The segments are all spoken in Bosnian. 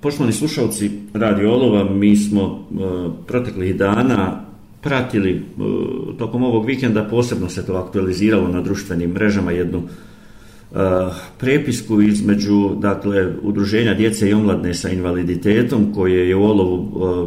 poštovani slušalci Radio Olova, mi smo e, proteklih dana pratili e, tokom ovog vikenda, posebno se to aktualiziralo na društvenim mrežama jednu e, prepisku između dakle, udruženja djece i omladne sa invaliditetom, koje je u Olovu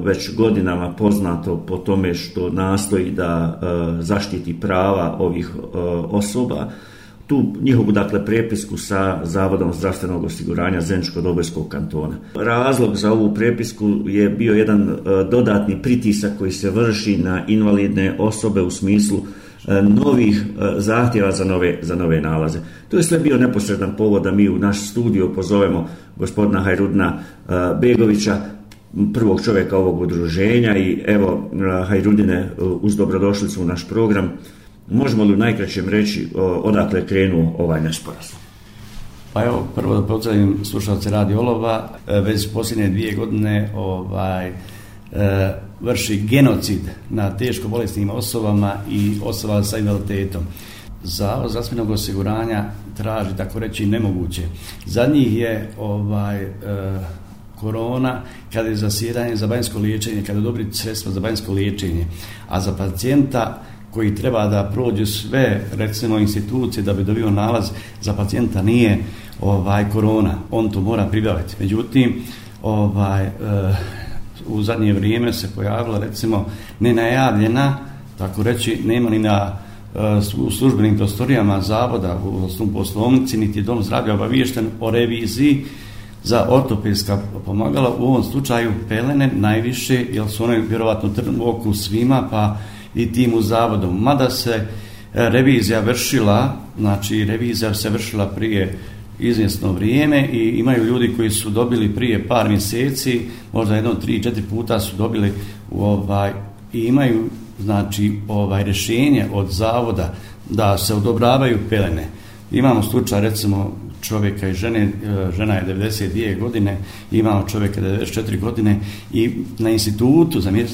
e, već godinama poznato po tome što nastoji da e, zaštiti prava ovih e, osoba. E, tu njihovu dakle prepisku sa Zavodom zdravstvenog osiguranja Zeničko-Dobojskog kantona. Razlog za ovu prepisku je bio jedan e, dodatni pritisak koji se vrši na invalidne osobe u smislu e, novih e, zahtjeva za nove, za nove nalaze. To je sve bio neposredan povod da mi u naš studio pozovemo gospodina Hajrudna Begovića, prvog čovjeka ovog udruženja i evo Hajrudine uz dobrodošlicu u naš program možemo li u najkraćem reći odakle je krenuo ovaj nesporazum? Pa evo, prvo da pozdravim slušalce Radi Olova, e, već posljednje dvije godine ovaj, e, vrši genocid na teško bolestnim osobama i osoba sa invaliditetom. Zavod zdravstvenog osiguranja traži, tako reći, nemoguće. Za njih je ovaj, e, korona, kada je za sjedanje, za banjsko liječenje, kada je dobri sredstva za banjsko liječenje, a za pacijenta koji treba da prođe sve recimo institucije da bi dobio nalaz za pacijenta nije ovaj korona on to mora pribaviti međutim ovaj eh, u zadnje vrijeme se pojavila recimo nenajavljena tako reći nema ni na eh, u službenim prostorijama zavoda u osnovu poslovnici niti dom zdravlja obaviješten o reviziji za ortopedska pomagala u ovom slučaju pelene najviše jer su one vjerovatno trn u oku svima pa i tim u zavodu. Mada se e, revizija vršila, znači revizija se vršila prije izvjesno vrijeme i imaju ljudi koji su dobili prije par mjeseci, možda jedno, tri, četiri puta su dobili u ovaj, i imaju znači ovaj rješenje od zavoda da se odobravaju pelene. Imamo slučaj recimo čovjeka i žene, e, žena je 92 godine, imao čovjeka 94 godine i na institutu za, e,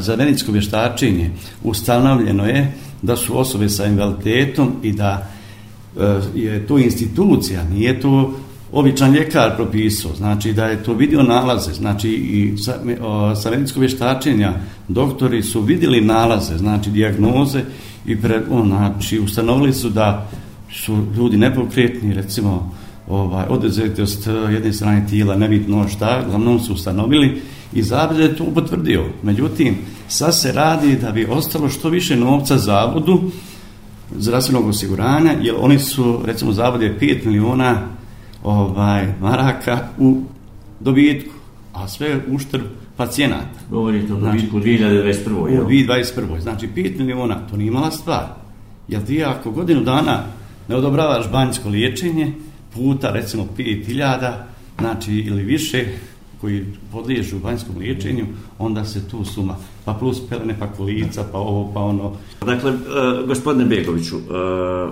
za medicinsko vještačenje ustanovljeno je da su osobe sa invaliditetom i da e, je to institucija, nije to običan ljekar propisao, znači da je to vidio nalaze, znači i sa, sa vještačenja doktori su vidjeli nalaze, znači diagnoze i pre, znači, ustanovili su da su ljudi nepokretni, recimo ovaj, odrezetost eh, jedne strane tijela, nebitno šta, glavnom su ustanovili i zavod je to potvrdio. Međutim, sad se radi da bi ostalo što više novca zavodu zdravstvenog osiguranja, jer oni su, recimo, zavod je 5 miliona ovaj, maraka u dobitku, a sve uštrb pacijenata. Govorite o dobitku znači, 2021. U 2021. Znači, 5 miliona, to nije mala stvar. Jer ti ako godinu dana ne odobravaš banjsko liječenje puta recimo 5000 znači ili više koji podliježu banjskom liječenju, onda se tu suma. Pa plus pelene, pa kolica, pa ovo, pa ono. Dakle, e, gospodine Begoviću, e,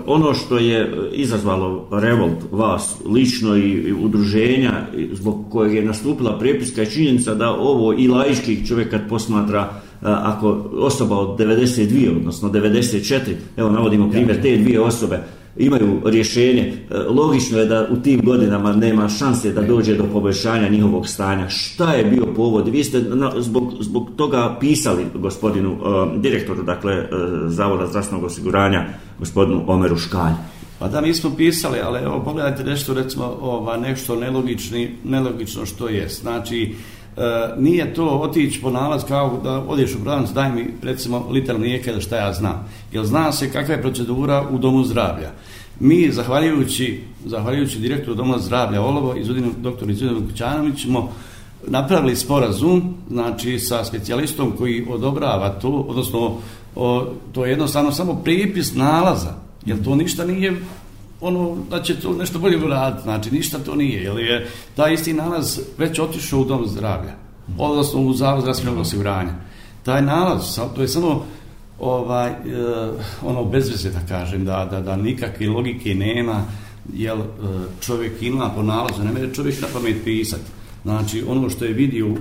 ono što je izazvalo revolt vas lično i udruženja zbog kojeg je nastupila prepiska je činjenica da ovo i laički čovjek kad posmatra e, ako osoba od 92, odnosno 94, evo navodimo primjer te dvije osobe, imaju rješenje. E, logično je da u tim godinama nema šanse da dođe do poboljšanja njihovog stanja. Šta je bio povod? Vi ste na, zbog, zbog toga pisali gospodinu uh, direktoru dakle, uh, Zavoda zdravstvenog osiguranja, gospodinu Omeru Škalj. Pa da, mi smo pisali, ali evo, pogledajte nešto, recimo, ova, nešto nelogični, nelogično što je. Znači, uh, e, nije to otići po nalaz kao da odeš u branc, daj mi recimo liter mlijeka ili šta ja znam. Jer zna se kakva je procedura u domu zdravlja. Mi, zahvaljujući, zahvaljujući direktoru doma zdravlja Olovo, izudinu doktor Izudinu Kućanović, smo napravili sporazum znači, sa specijalistom koji odobrava to, odnosno o, to je jednostavno samo prijepis nalaza, jer to ništa nije ono, da će to nešto bolje uraditi, znači ništa to nije, jer je ta isti nalaz već otišao u dom zdravlja, odnosno u zavod zdravstvenog osiguranja. Taj nalaz, to je samo ovaj, eh, ono bezveze da kažem, da, da, da nikakve logike nema, jer eh, čovjek ima po nalazu, ne mene čovjek na pamet pisati. Znači, ono što je vidio u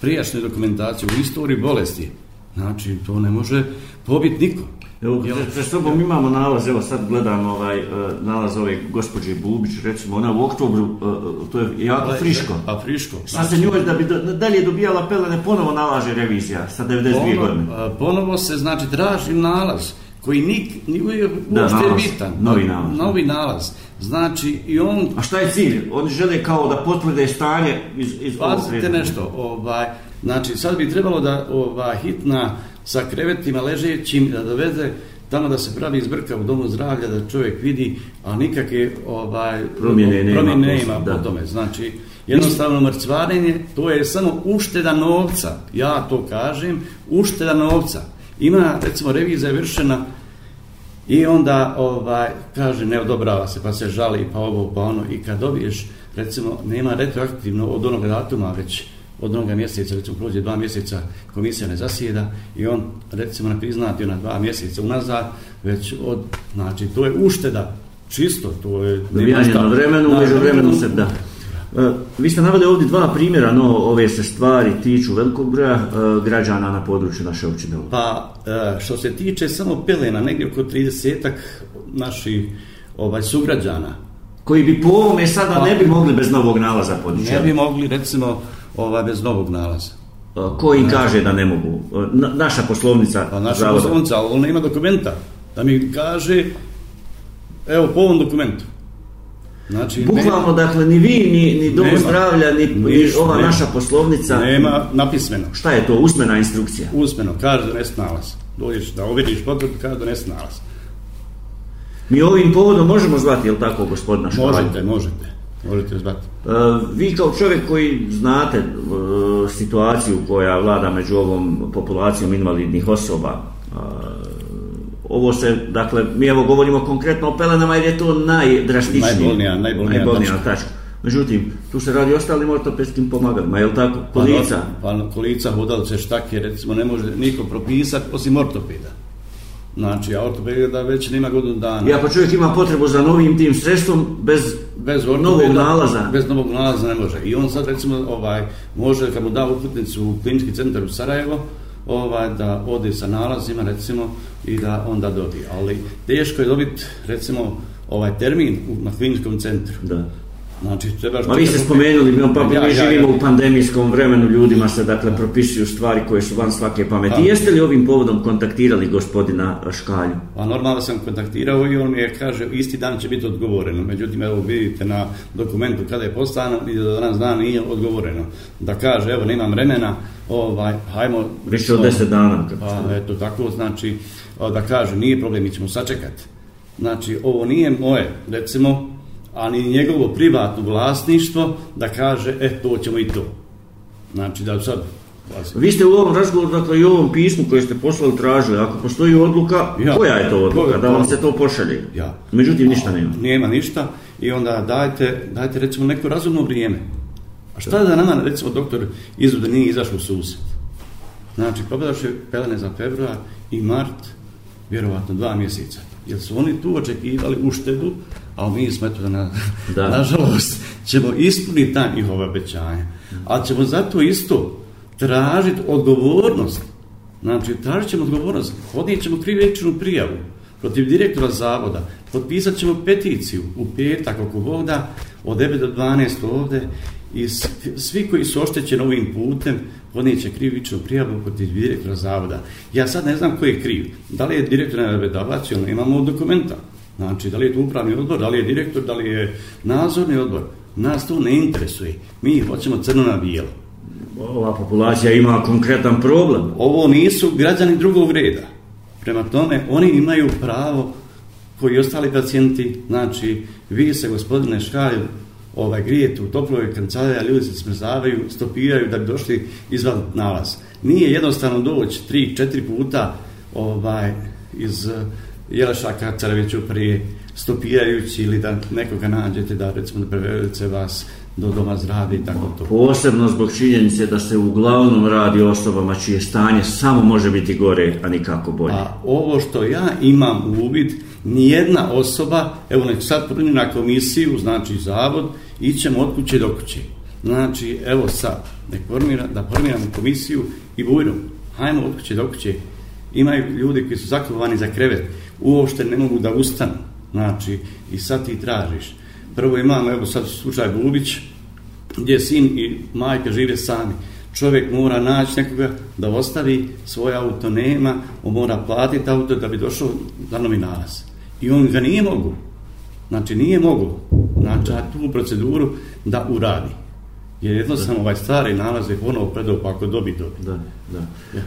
prijašnjoj dokumentaciji, u istoriji bolesti, znači, to ne može pobiti niko. Evo, pre sobom imamo nalaz, evo sad gledam ovaj, e, nalaz ove gospođe Bubić, recimo, ona u oktobru, e, e, to je jako Le, ovaj, friško. Pa friško. Sad znači, se njuje da bi do, dalje dobijala pelene, ponovo nalaže revizija sa 92 ponovo, godine. Ponovo se, znači, traži nalaz koji nik, nije uopšte da, nalaz, bitan. Novi nalaz. Novi nalaz. Znači, i on... A šta je cilj? Oni žele kao da potvrde stanje iz, iz ovog nešto, ovaj, znači, sad bi trebalo da ova hitna... Uh, sa krevetima ležećim da doveze tamo da se pravi izbrka u domu zdravlja da čovjek vidi, a nikakve ovaj, promjene nema, promjene nema po tome. Znači, jednostavno mrcvarenje, to je samo ušteda novca, ja to kažem, ušteda novca. Ima, recimo, revizija je vršena i onda ovaj, kaže ne odobrava se, pa se žali, pa ovo, pa ono, i kad dobiješ, recimo, nema retroaktivno od onog datuma, već od onoga mjeseca, recimo prođe dva mjeseca, komisija ne zasjeda i on, recimo, ne priznati na dva mjeseca unazad, već od, znači, to je ušteda, čisto, to je... Dobijanje na vremenu, na među vremenu, vremenu se, da. E, vi ste navali ovdje dva primjera, no ove se stvari tiču velikog broja e, građana na području naše općine. Pa, e, što se tiče samo pelena, negdje oko 30-ak naših ovaj, sugrađana. Koji bi po ovome sada pa, ne bi mogli bez novog nalaza podići. Ne bi mogli, recimo, ova bez novog nalaza. Koji ne, znači- kaže da ne mogu? Na, naša poslovnica? Pa naša zavoda. poslovnica, ali ona ima dokumenta. Da mi kaže, evo, po ovom dokumentu. Znači, Bukvalno, ne, dakle, ni vi, ni, ni dom zdravlja, ni, niš, ni ova nema, naša poslovnica... Nema napismeno. Šta je to, usmena instrukcija? Usmeno, kaže da nalaz. Dođeš da ovidiš potrebu, kaže da nalaz. Mi ovim povodom možemo zvati, je li tako, gospodina Šovalja? Možete, možete. Možete zvati. E, vi kao čovjek koji znate e, situaciju koja vlada među ovom populacijom invalidnih osoba, e, ovo se, dakle, mi evo govorimo konkretno o pelenama jer je to najdrastičnije. Najbolnija, najbolnija, najbolnija tačka. tačka. Međutim, tu se radi ostalim ortopedskim pomagama, je li tako? Pa kolica. Pa, pa kolica, hodalce, štake, recimo, ne može niko propisati osim ortopeda. Znači, a ortopeda već nema godinu dana. Ja pa čovjek ima potrebu za novim tim sredstvom bez bez ordu, novog nalaza. Bez novog nalaza ne može. I on sad recimo ovaj može kad mu da uputnicu u klinički centar u Sarajevo, ovaj da ode sa nalazima recimo i da onda dobije. Ali teško je dobiti recimo ovaj termin na kliničkom centru. Da. Znači, trebaš... Ma vi ste spomenuli, mi, pa, ja, mi živimo ja, ja. u pandemijskom vremenu, ljudima se, dakle, propisuju stvari koje su van svake pameti. Pa, Jeste li ovim povodom kontaktirali gospodina Škalju? Pa normalno sam kontaktirao i on je, kaže, isti dan će biti odgovoreno. Međutim, evo vidite na dokumentu kada je postano i da danas dan nije odgovoreno. Da kaže, evo, nemam vremena, ovaj, hajmo... Više od deset dana. Pa, eto, tako, znači, da kaže, nije problem, mi ćemo sačekati. Znači, ovo nije moje, recimo, ali i njegovo privatno vlasništvo da kaže, e, to ćemo i to. Znači, da sad... Vlasim. Vi ste u ovom razgovoru, dakle, i u ovom pismu koje ste poslali tražili, ako postoji odluka, ja, koja je to odluka, koga, da vam se to pošalje? Ja. Međutim, ništa nema. Nema ništa i onda dajte, dajte recimo neko razumno vrijeme. A šta da nama, recimo, doktor izvode nije izašao susjed? Znači, pogledaš je pelene za februar i mart, vjerovatno dva mjeseca jer su oni tu očekivali uštedu, a mi smo eto na, da. nažalost ćemo ispuniti ta njihova obećanja. Ali ćemo zato isto tražiti odgovornost. Znači, tražit ćemo odgovornost, podnijet ćemo krivečnu prijavu protiv direktora zavoda, potpisat ćemo peticiju u petak oko voda od 9 do 12 ovde i svi koji su oštećeni ovim putem podnijeće krivičnu prijavu protiv direktora zavoda. Ja sad ne znam ko je kriv. Da li je direktor na redavac, ili ono, imamo dokumenta. Znači, da li je to upravni odbor, da li je direktor, da li je nazorni odbor. Nas to ne interesuje. Mi hoćemo crno na bijelo. Ova populacija ima konkretan problem. Ovo nisu građani drugog reda. Prema tome, oni imaju pravo koji ostali pacijenti, znači, vi se, gospodine Škalj, ovaj, grijete u toploj kancelariji, a ljudi se smrzavaju, stopiraju da bi došli izvan nalaz. Nije jednostavno doći tri, četiri puta ovaj, iz eh, Jelašaka Carveću prije stopirajući ili da nekoga nađete da recimo da prevedete vas do doma zdravlja i tako to. Posebno zbog činjenice da se uglavnom radi osobama čije stanje samo može biti gore, a nikako bolje. A ovo što ja imam u uvid, nijedna osoba, evo nek sad prvi na komisiju, znači zavod, ićemo od kuće do kuće. Znači, evo sad, nek formira, da formiramo komisiju i bujno, hajmo od kuće do kuće. Imaju ljudi koji su zaklovani za krevet, uopšte ne mogu da ustanu. Znači, i sad ti tražiš. Prvo imamo, evo sad slučaj Bubić, gdje sin i majka žive sami. Čovjek mora naći nekoga da ostavi svoj auto, nema, on mora platiti auto da bi došao da nam nalaz i on ga nije mogu. Znači, nije mogu znači, tu proceduru da uradi. Jer jedno sam ovaj stari nalaz je ponovo predao, pa ako dobi, dobi. Da, da. E, e,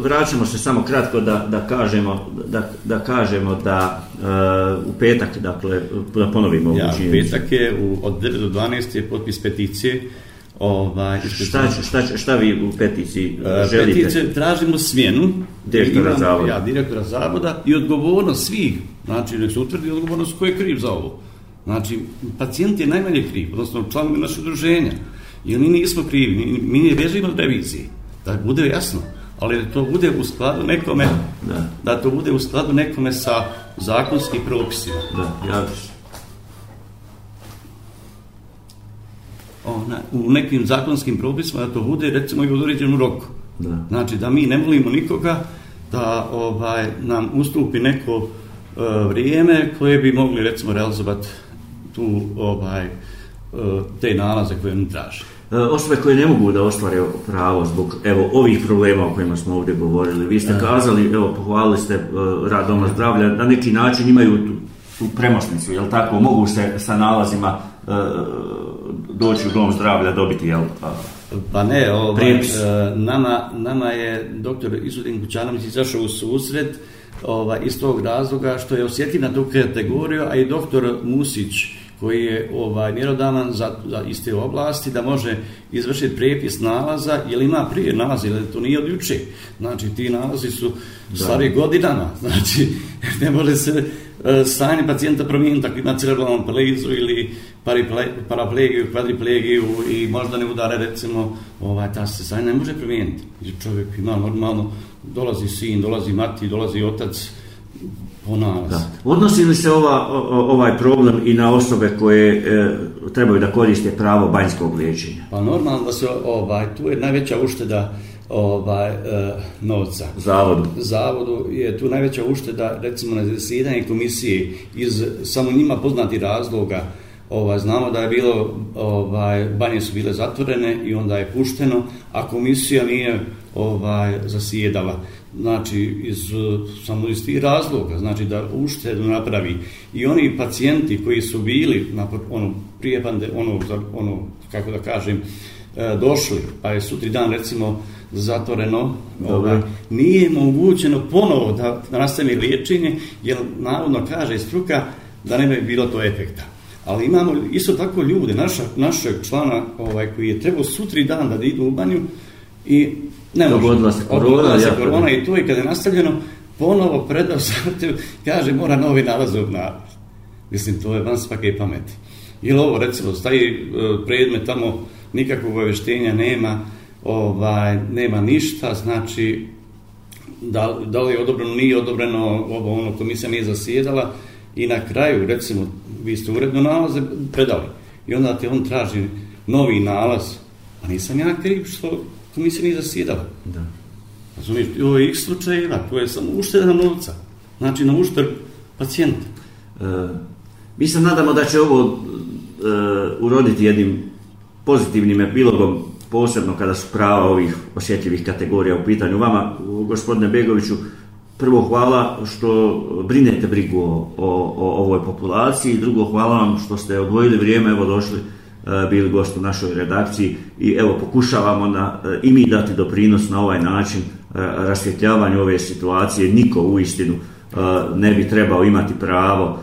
vraćamo se samo kratko da, da kažemo da, da, kažemo da e, u petak, dakle, da ponovimo ja, u petak je, u, od 9 do 12 je potpis peticije, Ovaj, šta, šta, šta, šta vi u peticiji uh, želite? Petice, tražimo smjenu direktora zavoda. Ja, direktora zavoda i odgovornost svih, znači nek se utvrdi odgovornost ko je kriv za ovo. Znači, pacijent je najmanje kriv, odnosno članom naše druženja. I oni nismo krivi, mi, mi ne bežimo od revizije. Da bude jasno, ali da to bude u skladu nekome, da, da to bude u skladu nekome sa zakonskim propisima. Da, ja u nekim zakonskim propisima da to bude recimo i u određenom roku. Da. Znači da mi ne molimo nikoga da ovaj nam ustupi neko e, vrijeme koje bi mogli recimo realizovati tu ovaj e, te nalaze koje oni traže. E, osobe koje ne mogu da ostvare pravo zbog evo ovih problema o kojima smo ovdje govorili, vi ste kazali, evo pohvalili ste e, rad doma zdravlja, na neki način imaju tu, tu premosnicu, je tako, mogu se sa nalazima e, doći u dom zdravlja dobiti, jel? Pa, pa ne, ovaj, e, nama, nama je doktor Izudin Kućanović izašao u susret ovaj, iz tog razloga što je osjetljiv na tu kategoriju, a i doktor Musić koji je ovaj, mjerodavan za, za iste oblasti da može izvršiti prepis nalaza ili ima prije nalaz ili to nije od juče. Znači, ti nalazi su stari godinama. Znači, ne može se E, stanje pacijenta promijeniti ako ima cerebralnu plezu ili paraplegiju, kvadriplegiju i možda ne udare recimo ovaj, ta se stanje ne može promijeniti. Jer čovjek ima normalno, dolazi sin, dolazi mati, dolazi otac, Da. Odnosi li se ova, o, ovaj problem i na osobe koje e, trebaju da koriste pravo banjskog liječenja? Pa normalno da se ovaj, tu je najveća ušteda e, ovaj, uh, novca. Zavodu. Zavodu je tu najveća ušteda, recimo, na zasedanje komisije iz samo njima poznati razloga. Ovaj, znamo da je bilo, ovaj, banje su bile zatvorene i onda je pušteno, a komisija nije ovaj, zasjedala. Znači, iz, samo iz tih razloga, znači da uštedu napravi. I oni pacijenti koji su bili, na, ono, prije pande, ono, ono, kako da kažem, e, došli, pa je sutri dan, recimo, zatvoreno, ovaj, nije mogućeno ponovo da nastavi liječenje, jer navodno kaže struka da ne bi bilo to efekta. Ali imamo isto tako ljude, naša, našeg člana ovaj, koji je trebao sutri dan da idu u banju i ne može. Dogodila se korona. Se korona ja, i to i kada je nastavljeno, ponovo predao zatim, kaže mora novi nalaz na Mislim, to je van svake pameti. Ili ovo, recimo, staji e, predmet tamo, nikakvog obještenja nema, ovaj, nema ništa, znači da, da li je odobreno, nije odobreno, ovo ono komisija nije zasjedala i na kraju, recimo, vi ste uredno nalaze predali i onda ti on traži novi nalaz, a nisam ja kriv što komisija nije zasjedala. Da. Razumiješ, ovo je ih slučajeva, to je samo ušteda novca, znači na ušter pacijenta. E, mi se nadamo da će ovo e, uroditi jednim pozitivnim epilogom posebno kada su prava ovih osjetljivih kategorija u pitanju. Vama, gospodine Begoviću, prvo hvala što brinete brigu o, o, o ovoj populaciji, drugo hvala vam što ste odvojili vrijeme, evo došli, e, bili gost u našoj redakciji i evo pokušavamo na, e, i mi dati doprinos na ovaj način e, rasvjetljavanju ove situacije. Niko u istinu ne bi trebao imati pravo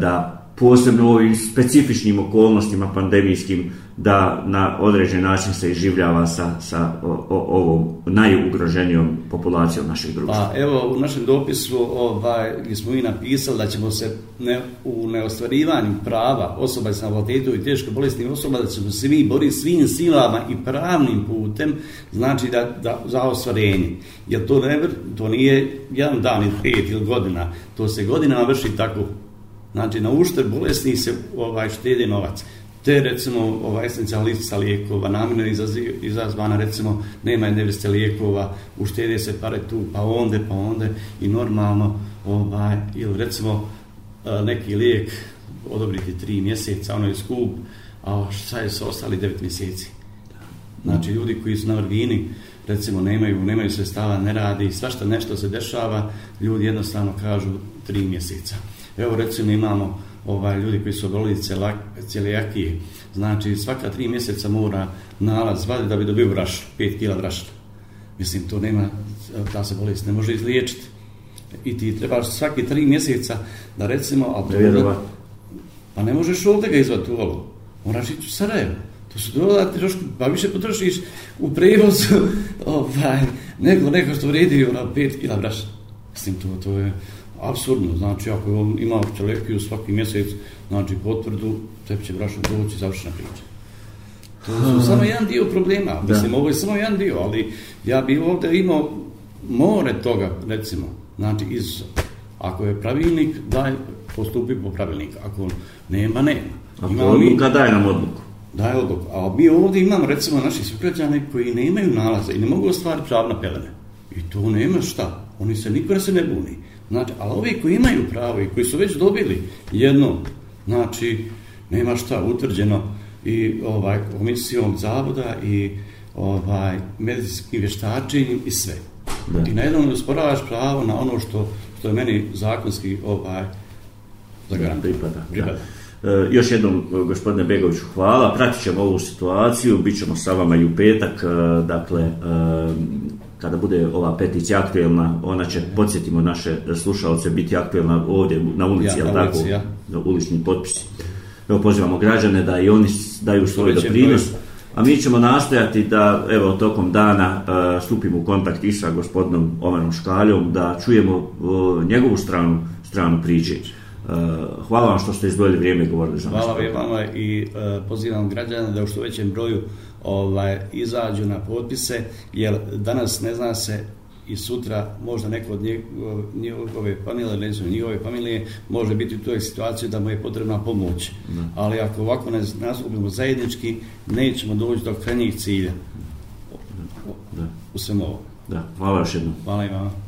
da posebno u ovim specifičnim okolnostima pandemijskim da na određen način se izživljava sa, sa o, o, ovom najugroženijom populacijom naših društva. Pa evo u našem dopisu ovaj, gdje smo i napisali da ćemo se ne, u neostvarivanju prava osoba sa invaliditetom i teško bolestnih osoba da ćemo se mi boriti svim silama i pravnim putem znači da, da za ostvarenje. Jer to, ne, to nije jedan dan ili pet ili godina. To se godinama vrši tako Znači, na ušte bolesni se ovaj, štede novac te recimo ova esencijalista lijekova namjena izazvana recimo nema jedne vrste lijekova uštede se pare tu pa onda pa onda i normalno ovaj, ili recimo e, neki lijek odobriti tri mjeseca ono je skup a šta je sa ostali devet mjeseci znači ljudi koji su na orgini recimo nemaju, nemaju sredstava, ne radi i svašta nešto se dešava ljudi jednostavno kažu tri mjeseca evo recimo imamo ovaj, ljudi koji su obolili celijakije. Znači, svaka tri mjeseca mora nalaz vadi da bi dobio brašno, pet kila brašna. Mislim, to nema, ta se bolest ne može izliječiti. I ti trebaš svaki tri mjeseca da recimo... A to ne da, pa ne možeš ovdje ga izvati u ovo. Moraš ići u Sarajevo. To su dodati trošku, pa više potrošiš u prevozu ovaj, neko, neko što vredi ono, pet kila brašna. Mislim, to, to je... Absurdno, znači ako on ima telepiju svaki mjesec, znači potvrdu, tebi će brašno doći završena priča. To su hmm. samo jedan dio problema, da. mislim, ovo je samo jedan dio, ali ja bi ovdje imao more toga, recimo, znači iz, ako je pravilnik, daj, postupi po pravilniku, ako nema, nema. Ako imamo odluka, mi, daj nam odluku. Daj odluku, a mi ovdje imamo, recimo, naši sukrađane koji ne imaju nalaza i ne mogu ostvariti pravna pelene. I to nema šta, oni se, niko se ne buni. Znači, a ovi koji imaju pravo i koji su već dobili jedno, znači, nema šta utvrđeno i ovaj, komisijom zavoda i ovaj, medicinskim vještačenjem i sve. Da. I na jednom usporavaš pravo na ono što, što je meni zakonski ovaj, zagaran. Pripada. Pripada. E, još jednom, gospodine Begoviću, hvala. Pratit ćemo ovu situaciju, bit ćemo sa vama i u petak, e, dakle, e, kada bude ova peticija aktuelna, ona će, podsjetimo naše slušalce, biti aktuelna ovdje na ulici, ja, na tako? Ja. Ulični potpisi. Evo, pozivamo građane da i oni daju svoj doprinos. A mi ćemo nastojati da, evo, tokom dana uh, e, stupimo u kontakt i sa gospodinom Omanom Škaljom, da čujemo uh, njegovu stranu, stranu priđe. Uh, e, hvala vam što ste izdvojili vrijeme i govorili za nas. Hvala vam i uh, pozivam građana da u što većem broju ovaj, izađu na potpise, jer danas ne zna se i sutra možda neko od njegove familije, ne znam, njegove familije može biti u toj situaciji da mu je potrebna pomoć. Ne. Ali ako ovako ne nastupimo zajednički, nećemo doći do krenjih cilja. Ne. Ne. U svem ovo. Da, hvala još jednom. Hvala i vama.